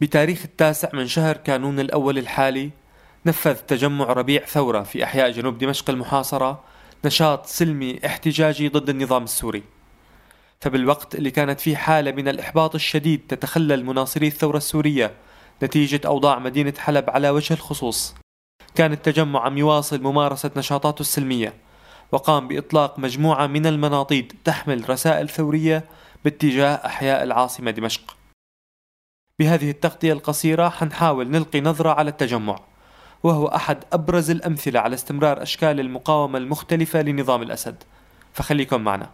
بتاريخ التاسع من شهر كانون الأول الحالي نفذ تجمع ربيع ثورة في أحياء جنوب دمشق المحاصرة نشاط سلمي احتجاجي ضد النظام السوري. فبالوقت اللي كانت فيه حالة من الإحباط الشديد تتخلل مناصري الثورة السورية نتيجة أوضاع مدينة حلب على وجه الخصوص. كان التجمع عم يواصل ممارسة نشاطاته السلمية. وقام بإطلاق مجموعة من المناطيد تحمل رسائل ثورية باتجاه أحياء العاصمة دمشق. بهذه التغطية القصيرة حنحاول نلقي نظرة على التجمع وهو أحد أبرز الأمثلة على استمرار أشكال المقاومة المختلفة لنظام الأسد. فخليكم معنا.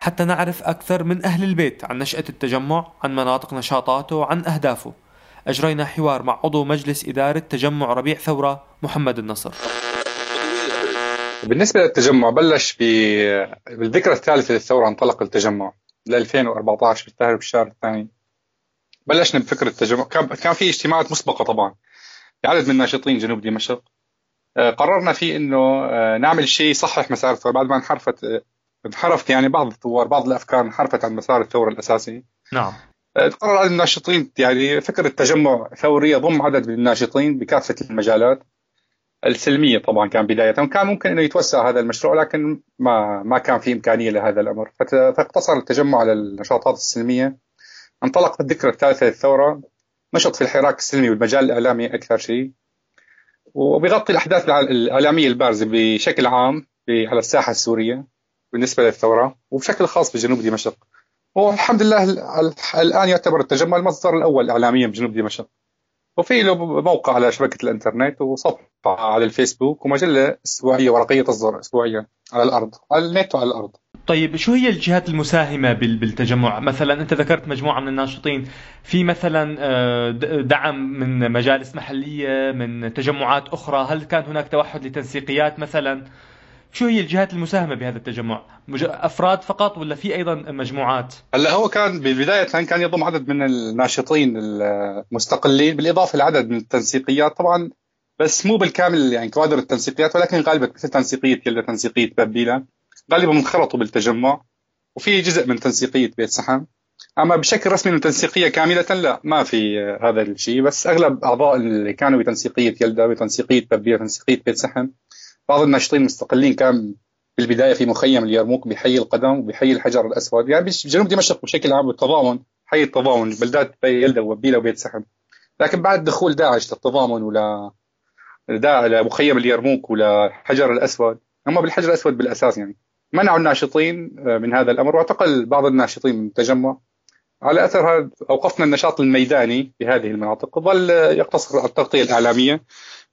حتى نعرف أكثر من أهل البيت عن نشأة التجمع عن مناطق نشاطاته وعن أهدافه. أجرينا حوار مع عضو مجلس إدارة تجمع ربيع ثورة محمد النصر. بالنسبة للتجمع بلش بالذكرى الثالثة للثورة انطلق التجمع ل 2014 بالتهرب بالشهر الثاني. بلشنا بفكرة التجمع كان كان في اجتماعات مسبقة طبعا لعدد من ناشطين جنوب دمشق. آه، قررنا فيه إنه آه، نعمل شيء يصحح مسار الثورة بعد ما انحرفت آه، انحرفت يعني بعض الثوار بعض الأفكار انحرفت عن مسار الثورة الأساسي. نعم. قرر عدد الناشطين يعني فكرة تجمع ثوري يضم عدد من الناشطين بكافة المجالات. السلمية طبعا كان بداية. كان ممكن إنه يتوسع هذا المشروع لكن ما ما كان في إمكانية لهذا الأمر. فاقتصر التجمع على النشاطات السلمية. انطلق الذكرى الثالثة للثورة. نشط في الحراك السلمي والمجال الإعلامي أكثر شيء. وبيغطي الأحداث الإعلامية البارزة بشكل عام على الساحة السورية بالنسبة للثورة وبشكل خاص بجنوب دمشق. والحمد لله الآن يعتبر التجمع المصدر الأول اعلاميا بجنوب دمشق. وفي له موقع على شبكة الإنترنت وصفحة على الفيسبوك ومجلة أسبوعية ورقية تصدر اسبوعيا على الأرض على النت وعلى الأرض. طيب شو هي الجهات المساهمة بالتجمع؟ مثلا أنت ذكرت مجموعة من الناشطين. في مثلا آه، دعم من مجالس محلية من تجمعات أخرى. هل كان هناك توحد لتنسيقيات مثلا؟ شو هي الجهات المساهمة بهذا التجمع؟ أفراد فقط ولا في أيضا مجموعات؟ هلا هو كان بالبدايه كان يضم عدد من الناشطين المستقلين بالإضافة لعدد من التنسيقيات طبعا بس مو بالكامل يعني كوادر التنسيقيات ولكن غالبا مثل تنسيقيه كلها تنسيقيه بابيلا غالبا انخرطوا بالتجمع وفي جزء من تنسيقية بيت سحم أما بشكل رسمي من تنسيقية كاملة لا ما في هذا الشيء بس أغلب أعضاء اللي كانوا بتنسيقية يلدا بتنسيقية بابيلا تنسيقية بيت سحم بعض الناشطين المستقلين كان في البدايه في مخيم اليرموك بحي القدم وبحي الحجر الأسود. يعني بجنوب دمشق بشكل عام بالتضامن حي التضامن بلدات يلدا وبيلا وبيت سحب لكن بعد دخول داعش للتضامن ولا لمخيم اليرموك ولا حجر الأسود هم بالحجر الأسود بالأساس يعني منعوا الناشطين آه، من هذا الأمر. واعتقل بعض الناشطين من التجمع على أثر هذا أوقفنا النشاط الميداني في هذه المناطق وظل يقتصر على التغطية الإعلامية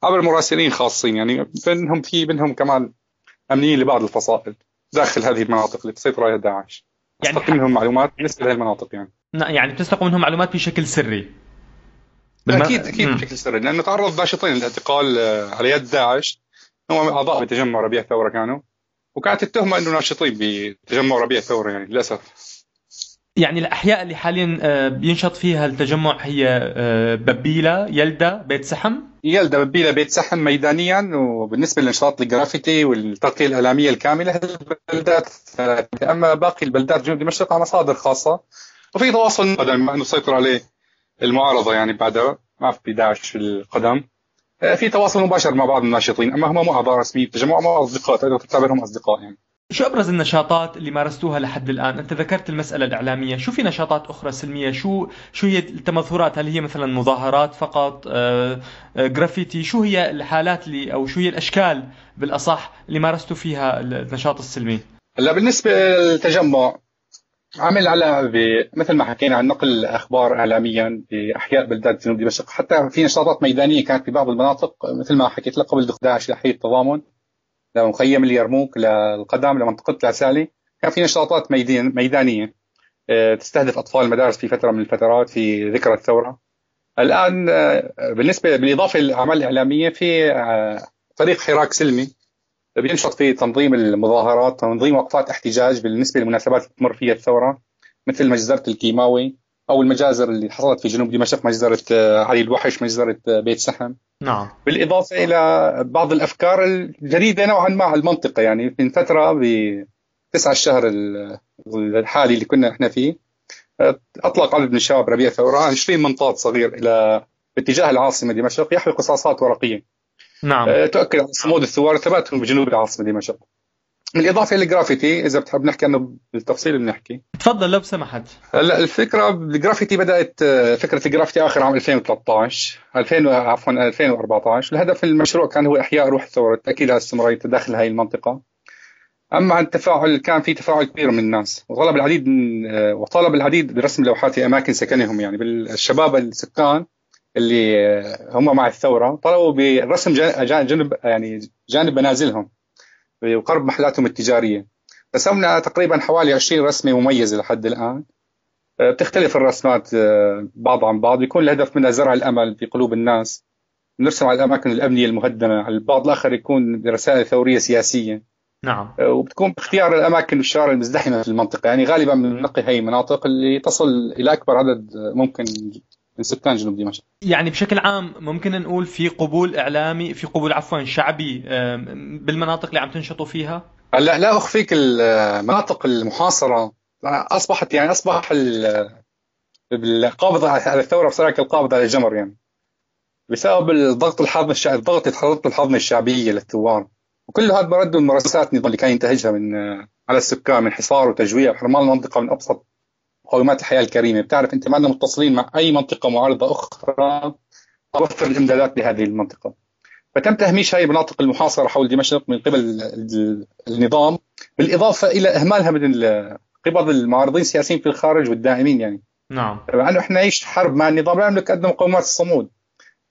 عبر مراسلين خاصين يعني منهم في منهم كمان أمنيين لبعض الفصائل داخل هذه المناطق اللي تسيطر عليها داعش. يعني تستقي منهم معلومات بالنسبة لهذه المناطق يعني. يعني بتستقوا منهم معلومات بشكل سري. بالم... أكيد أكيد بشكل سري لأنه تعرض ناشطين للاعتقال آه، على يد داعش. هم اعضاء بتجمع ربيع ثوره كانوا وكانت التهمة إنه ناشطين بتجمع ربيع ثوره يعني للأسف. يعني الأحياء اللي حاليا آه، بينشط فيها التجمع هي آه، ببيله يلدا بيت سحم؟ يلدا ببيله بيت سحم ميدانيا. وبالنسبة لنشاط الجرافيتي والتغطيه الإعلامية الكاملة البلدات أما باقي البلدات جنوب دمشق على مصادر خاصة. وفي تواصل بما أنه سيطر عليه المعارضة يعني بعدها ما في داعش في القدم. آه، في تواصل مباشر مع بعض الناشطين. أما هم مو أعضاء رسميه التجمع مو أصدقاء تقدر تعتبرهم أصدقاء يعني. شو أبرز النشاطات اللي مارستوها لحد الآن؟ أنت ذكرت المسألة الإعلامية، شو في نشاطات أخرى سلمية؟ شو شو هي التمظهرات؟ هل هي مثلا مظاهرات فقط؟ آه، آه، جرافيتي؟ شو هي الحالات اللي أو شو هي الأشكال بالأصح اللي مارستوا فيها النشاط السلمي؟ هلا بالنسبة للتجمع عمل على مثل ما حكينا عن نقل الاخبار اعلاميا بأحياء بلدات جنوب دمشق، حتى في نشاطات ميدانية كانت في بعض المناطق مثل ما حكيت لك قبل دخول داعش لحي التضامن لمخيم اليرموك للقدم لمنطقة العسالي كان في نشاطات ميدانية. آه، تستهدف أطفال المدارس في فترة من الفترات في ذكرى الثورة. الآن آه، بالنسبة بالإضافة للأعمال الإعلامية في آه، فريق حراك سلمي. بينشط في تنظيم المظاهرات تنظيم وقفات احتجاج بالنسبة للمناسبات اللي تمر فيها الثورة مثل مجزرة الكيماوي أو المجازر اللي حصلت في جنوب دمشق مجزرة آه، علي الوحش مجزرة آه، بيت سحم. نعم. بالإضافة إلى بعض الأفكار الجديدة نوعا ما على المنطقة يعني من فترة بتسعة الشهر الحالي اللي كنا إحنا فيه أطلق عدد من الشباب ربيع ثورة 20 منطاد صغير إلى باتجاه العاصمة دمشق يحوي قصاصات ورقية. نعم. تؤكد على صمود الثوار وثباتهم بجنوب العاصمة دمشق. بالإضافة الجرافيتي إذا بتحب نحكي عنه بالتفصيل بنحكي. تفضل لو سمحت هلأ الفكرة الجرافيتي بدأت فكرة الجرافيتي آخر عام 2013 2000 عفوا 2014 الهدف المشروع كان هو إحياء روح الثورة التاكيد على استمراريه داخل هذه المنطقة. أما عن التفاعل كان في تفاعل كبير من الناس. وطلب العديد من وطلب العديد برسم لوحات في أماكن سكنهم يعني بالشباب السكان اللي هم مع الثورة طلبوا برسم جانب يعني جانب منازلهم. وقرب محلاتهم التجارية. رسمنا تقريبا حوالي 20 رسمة مميزة لحد الآن. آه، بتختلف الرسمات آه، بعض عن بعض. بيكون الهدف منها زرع الأمل في قلوب الناس. نرسم على الأماكن الأمنية المهدمه البعض الآخر يكون برسائل ثورية سياسية. نعم. آه، وبتكون باختيار الأماكن والشوارع المزدحمة في المنطقة. يعني غالبا بننقي هي المناطق اللي تصل إلى أكبر عدد ممكن من سكان جنوب دمشق. يعني بشكل عام ممكن نقول في قبول إعلامي في قبول عفوا شعبي بالمناطق اللي عم تنشطوا فيها؟ هلا لا أخفيك المناطق المحاصرة. أصبحت يعني أصبح القابض على الثورة بصراحة كالقابض على الجمر يعني. بسبب الضغط الحاضنه الشعبي الضغط الحاضنه الشعبيه للثوار. وكل هذا برد ممارسات النظام اللي كان ينتهجها من على السكان من حصار وتجويع وحرمان المنطقة من أبسط مقومات الحياة الكريمة. بتعرف أنت ما متصلين مع أي منطقة معارضة أخرى توفر الإمدادات لهذه المنطقة. فتم تهميش هذه المناطق المحاصرة حول دمشق من قبل النظام بالإضافة إلى إهمالها من قبل المعارضين السياسيين في الخارج والداعمين يعني. نعم. مع انه إحنا نعيش حرب مع النظام لا نملك قد مقومات الصمود.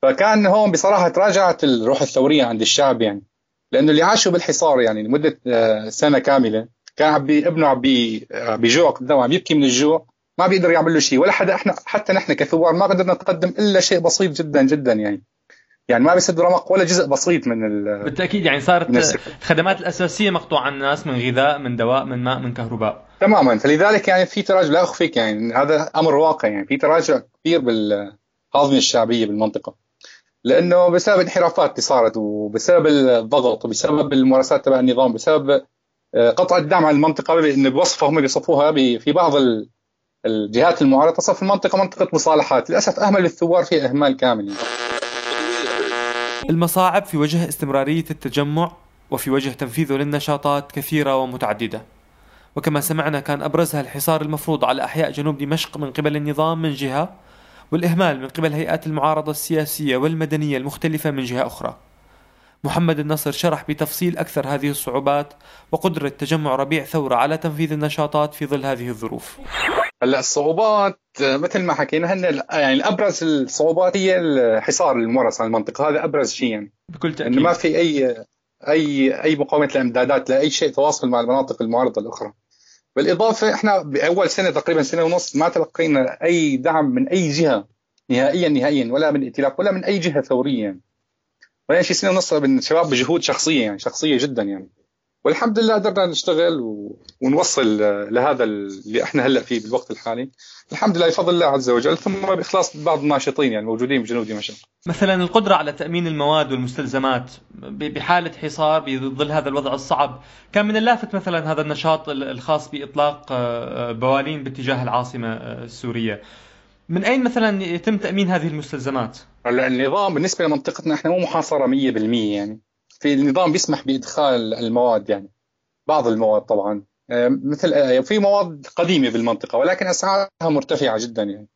فكان هون بصراحة تراجعت الروح الثورية عند الشعب يعني. لأنه اللي عاشوا بالحصار يعني لمدة آه، سنة كاملة كان عم ابنه عم بيجوع قدامه عم يبكي من الجوع ما بيقدر يعمل له شيء ولا حدا إحنا حتى نحن كثوار ما قدرنا نقدم إلا شيء بسيط جدا جدا يعني. يعني ما بيسد رمق ولا جزء بسيط من ال بالتأكيد يعني صارت الخدمات الأساسية مقطوعة عن الناس من غذاء من دواء من ماء من كهرباء. تماما. فلذلك يعني في تراجع لا أخفيك يعني هذا أمر واقع يعني. في تراجع كبير بالحاضنه الشعبية بالمنطقة. لأنه بسبب الانحرافات اللي صارت وبسبب الضغط وبسبب الممارسات تبع النظام بسبب قطع الدعم على المنطقة انه بوصفها هم بيصفوها في بعض الجهات المعارضة تصف المنطقة منطقة مصالحات. للأسف أهمل الثوار فيها إهمال كامل. المصاعب في وجه استمرارية التجمع وفي وجه تنفيذه للنشاطات كثيرة ومتعددة. وكما سمعنا كان أبرزها الحصار المفروض على أحياء جنوب دمشق من قبل النظام من جهة والإهمال من قبل هيئات المعارضة السياسية والمدنية المختلفة من جهة أخرى. محمد النصر شرح بتفصيل أكثر هذه الصعوبات وقدرة تجمع ربيع ثورة على تنفيذ النشاطات في ظل هذه الظروف. هلا الصعوبات مثل ما حكينا هن يعني ابرز الصعوبات هي الحصار الممارس على المنطقة. هذا أبرز شيء يعني. بكل تأكيد. إنه ما في اي اي أي مقاومة لامدادات لاي شيء تواصل مع المناطق المعارضة الأخرى. بالإضافة إحنا بأول سنة تقريبا سنة ونص ما تلقينا أي دعم من أي جهة نهائيا نهائيا ولا من ائتلاف ولا من أي جهة ثورية يعني. ولا شيء سنه ونص من الشباب بجهود شخصية يعني شخصية جدا يعني. والحمد لله قدرنا نشتغل و... ونوصل لهذا اللي إحنا هلأ فيه بالوقت الحالي. الحمد لله بفضل الله عز وجل ثم بإخلاص بعض الناشطين يعني موجودين بجنوب دمشق. مثلا القدرة على تأمين المواد والمستلزمات بحالة حصار بظل هذا الوضع الصعب. كان من اللافت مثلا هذا النشاط الخاص بإطلاق آه، آه، بوالين باتجاه العاصمة آه، السورية. من أين مثلا يتم تأمين هذه المستلزمات؟ هلا النظام بالنسبة لمنطقتنا إحنا مو محاصرة 100% يعني. في النظام بيسمح بإدخال المواد يعني. بعض المواد طبعا. آه، مثل آه، في مواد قديمة بالمنطقة ولكن أسعارها مرتفعة جدا يعني.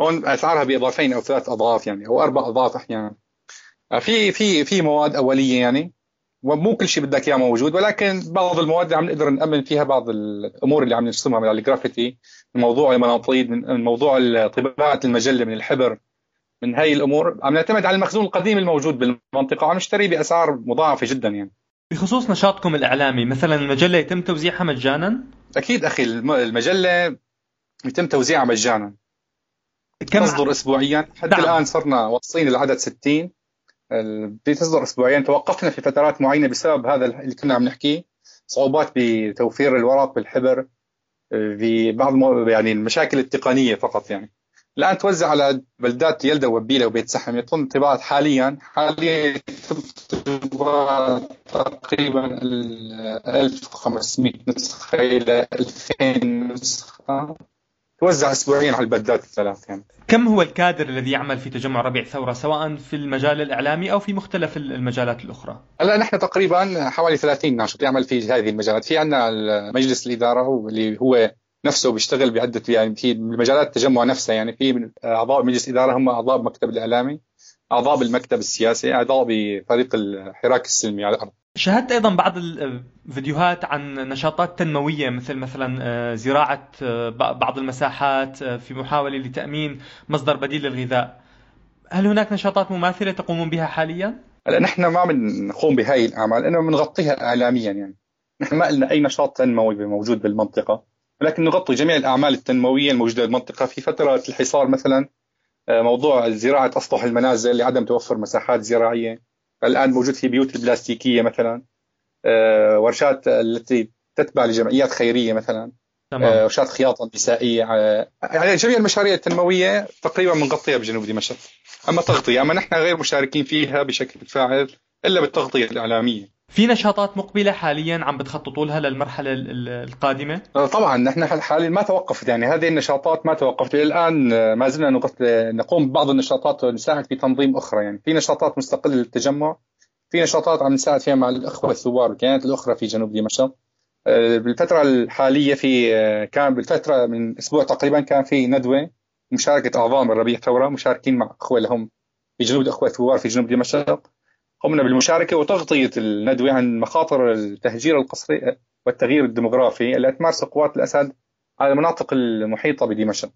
هون أسعارها بإضافين أو ثلاث أضعاف يعني أو أربع أضعاف أحيانا. آه، في في في مواد أولية يعني. ومو كل شيء بدك إياه موجود ولكن بعض المواد اللي عم نقدر نأمن فيها بعض الأمور اللي عم نرسمها من الجرافيتي من موضوع المناطيد من موضوع طباعه المجلة من الحبر من هاي الأمور عم نعتمد على المخزون القديم الموجود بالمنطقة وعم نشتري بأسعار مضاعفة جدا يعني. بخصوص نشاطكم الإعلامي مثلا المجلة يتم توزيعها مجانا؟ أكيد أخي المجلة يتم توزيعها مجانا. كم تصدر اسبوعيا حتى نعم. الآن صرنا واصلين العدد 60 بتصدر اسبوعيا. توقفنا في فترات معينة بسبب هذا اللي كنا عم نحكيه صعوبات بتوفير الورق بالحبر في بعض يعني المشاكل التقنية فقط يعني. الآن توزع على بلدات يلدا وبيلة وبيت سحم. يتم طباعه حاليا. حاليا تقريبا 1500 نسخة إلى 2000 نسخة. توزع اسبوعيا على البلدات الثلاث يعني. كم هو الكادر الذي يعمل في تجمع ربيع ثورة سواء في المجال الإعلامي أو في مختلف المجالات الأخرى؟ هلا نحن تقريبا حوالي 30 ناشط يعمل في هذه المجالات، في عندنا مجلس الاداره اللي هو نفسه بيشتغل بعده يعني في مجالات التجمع نفسها يعني. في أعضاء مجلس إدارة هم أعضاء المكتب الإعلامي أعضاء بالمكتب السياسي أعضاء بفريق الحراك السلمي على الأرض. شاهدت أيضا بعض الفيديوهات عن نشاطات تنموية مثل مثلا آه، زراعة آه، بعض المساحات آه، في محاولة لتأمين مصدر بديل للغذاء. هل هناك نشاطات مماثلة تقومون بها حاليا؟ هلا نحن ما بنقوم بهاي الأعمال انما بنغطيها اعلاميا يعني. نحن ما لنا أي نشاط تنموي موجود بالمنطقة ولكن نغطي جميع الأعمال التنموية الموجودة بالمنطقة. في فترة الحصار مثلا موضوع زراعة أسطح المنازل لعدم توفر مساحات زراعية. الآن موجود في بيوت البلاستيكية مثلا آه، ورشات التي تتبع لجمعيات خيرية مثلا تمام. آه، ورشات خياطة نسائية يعني جميع المشاريع التنموية تقريبا بنغطيها بجنوب دمشق أما تغطية أما نحن غير مشاركين فيها بشكل فاعل إلا بالتغطية الإعلامية في نشاطات مقبلة حاليا عم بتخططوا لها للمرحلة القادمة؟ آه، طبعا نحن حاليا ما توقفت يعني هذه النشاطات ما توقفت. الآن آه، ما زلنا نقوم ببعض النشاطات ونساعد في تنظيم أخرى يعني في نشاطات مستقلة للتجمع في نشاطات عم نساعد فيها مع الأخوة الثوار والكيانات الأخرى في جنوب دمشق. آه، بالفترة الحالية في كان بالفترة من أسبوع تقريبا كان في ندوة مشاركة أعضاء من ربيع ثورة مشاركين مع أخوة لهم في جنوب الأخوة الثوار في جنوب دمشق. قمنا بالمشاركة وتغطية الندوة عن مخاطر التهجير القسري والتغيير الديموغرافي التي تمارسه قوات الأسد على المناطق المحيطة بدمشق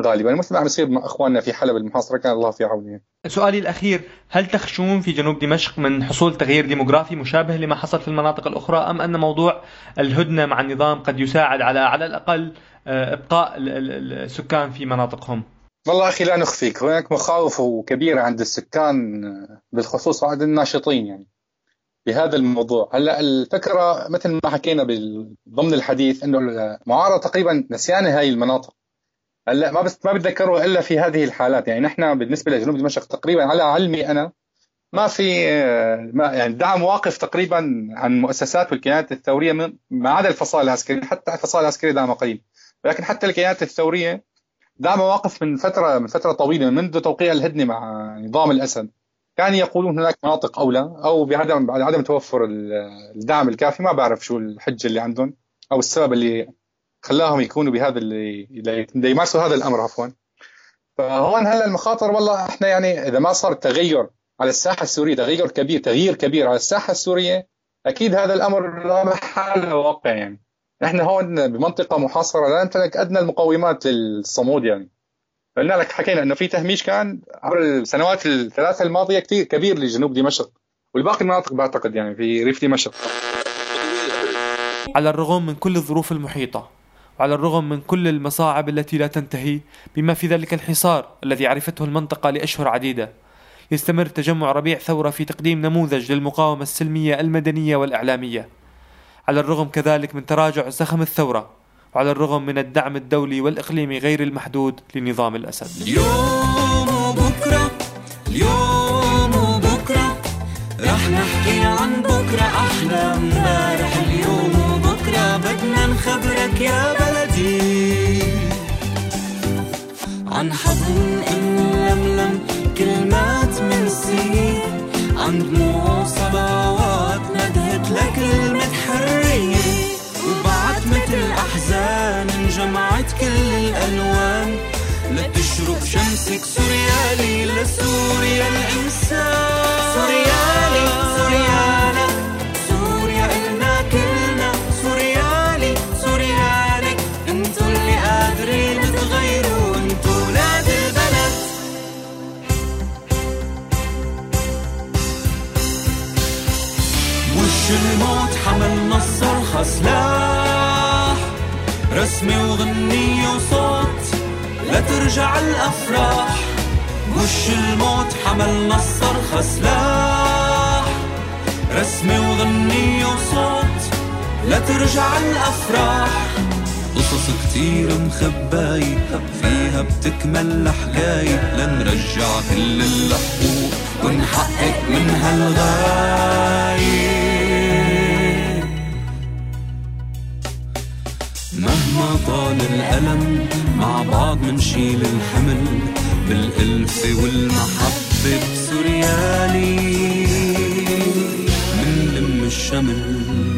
غالبا مثل ما عم يصير مع إخواننا في حلب المحاصرة كان الله في عونهم. سؤالي الأخير هل تخشون في جنوب دمشق من حصول تغيير ديموغرافي مشابه لما حصل في المناطق الأخرى أم أن موضوع الهدنة مع النظام قد يساعد على على الأقل آه، إبقاء السكان في مناطقهم؟ والله أخي لا نخفيك هناك مخاوف كبيرة عند السكان بالخصوص عند الناشطين يعني بهذا الموضوع. هلأ الفكرة مثل ما حكينا ضمن الحديث إنه المعارضة تقريبا نسيانه هاي المناطق. هلأ ما بس ما بتذكروا إلا في هذه الحالات. يعني نحن بالنسبة لجنوب دمشق تقريبا على علمي أنا ما في ما يعني دعم واقف تقريبا عن المؤسسات والكيانات الثورية ما عدا الفصائل العسكرية حتى الفصائل العسكرية دعم قليل ولكن حتى الكيانات الثورية دعم مواقف من فترة من فترة طويلة منذ توقيع الهدنة مع نظام الأسد. كان يقولون هناك مناطق أولى أو بعدم بعدم توفر الدعم الكافي. ما بعرف شو الحجة اللي عندهم أو السبب اللي خلاهم يكونوا بهذا اللي يمارسوا هذا الأمر عفوا. فهون هلا المخاطر والله إحنا يعني إذا ما صار تغير على الساحة السورية تغير كبير تغيير كبير على الساحة السورية أكيد هذا الأمر لا محاله واقع يعني. نحن هون بمنطقة محاصرة لا نمتلك أدنى المقومات للصمود يعني. قلنا لك حكينا إنه في تهميش كان عبر السنوات الثلاثة الماضية كثير كبير لجنوب دمشق. والباقي المناطق بعتقد يعني في ريف دمشق. على الرغم من كل الظروف المحيطة وعلى الرغم من كل المصاعب التي لا تنتهي بما في ذلك الحصار الذي عرفته المنطقة لأشهر عديدة يستمر تجمع ربيع ثورة في تقديم نموذج للمقاومة السلمية المدنية والإعلامية. على الرغم كذلك من تراجع زخم الثورة وعلى الرغم من الدعم الدولي والإقليمي غير المحدود لنظام الأسد. اليوم وبكرة اليوم وبكرة رح نحكي عن بكرة أحلى امبارح اليوم وبكرة بدنا نخبرك يا بلدي عن حضن إن لملم كلمات من سنين. عن دموع صلوات ندهت لك المتحرية وبعد مثل أحزان انجمعت كل الألوان لتشرق شمسك سوريالي لسوريا الإنسان سوريالي سوريالي. سلاح رسمي وغنية وصوت لا ترجع الأفراح. وش الموت؟ حمل نصر سلاح رسمي وغنية وصوت لا ترجع الأفراح. قصص كتير مخباي فيها بتكمل حكاية لنرجع كل الحقوق ونحقق منها الغاية مهما طال الألم مع بعض منشيل الحمل بالألفة والمحبة بسوريالي منلم الشمل.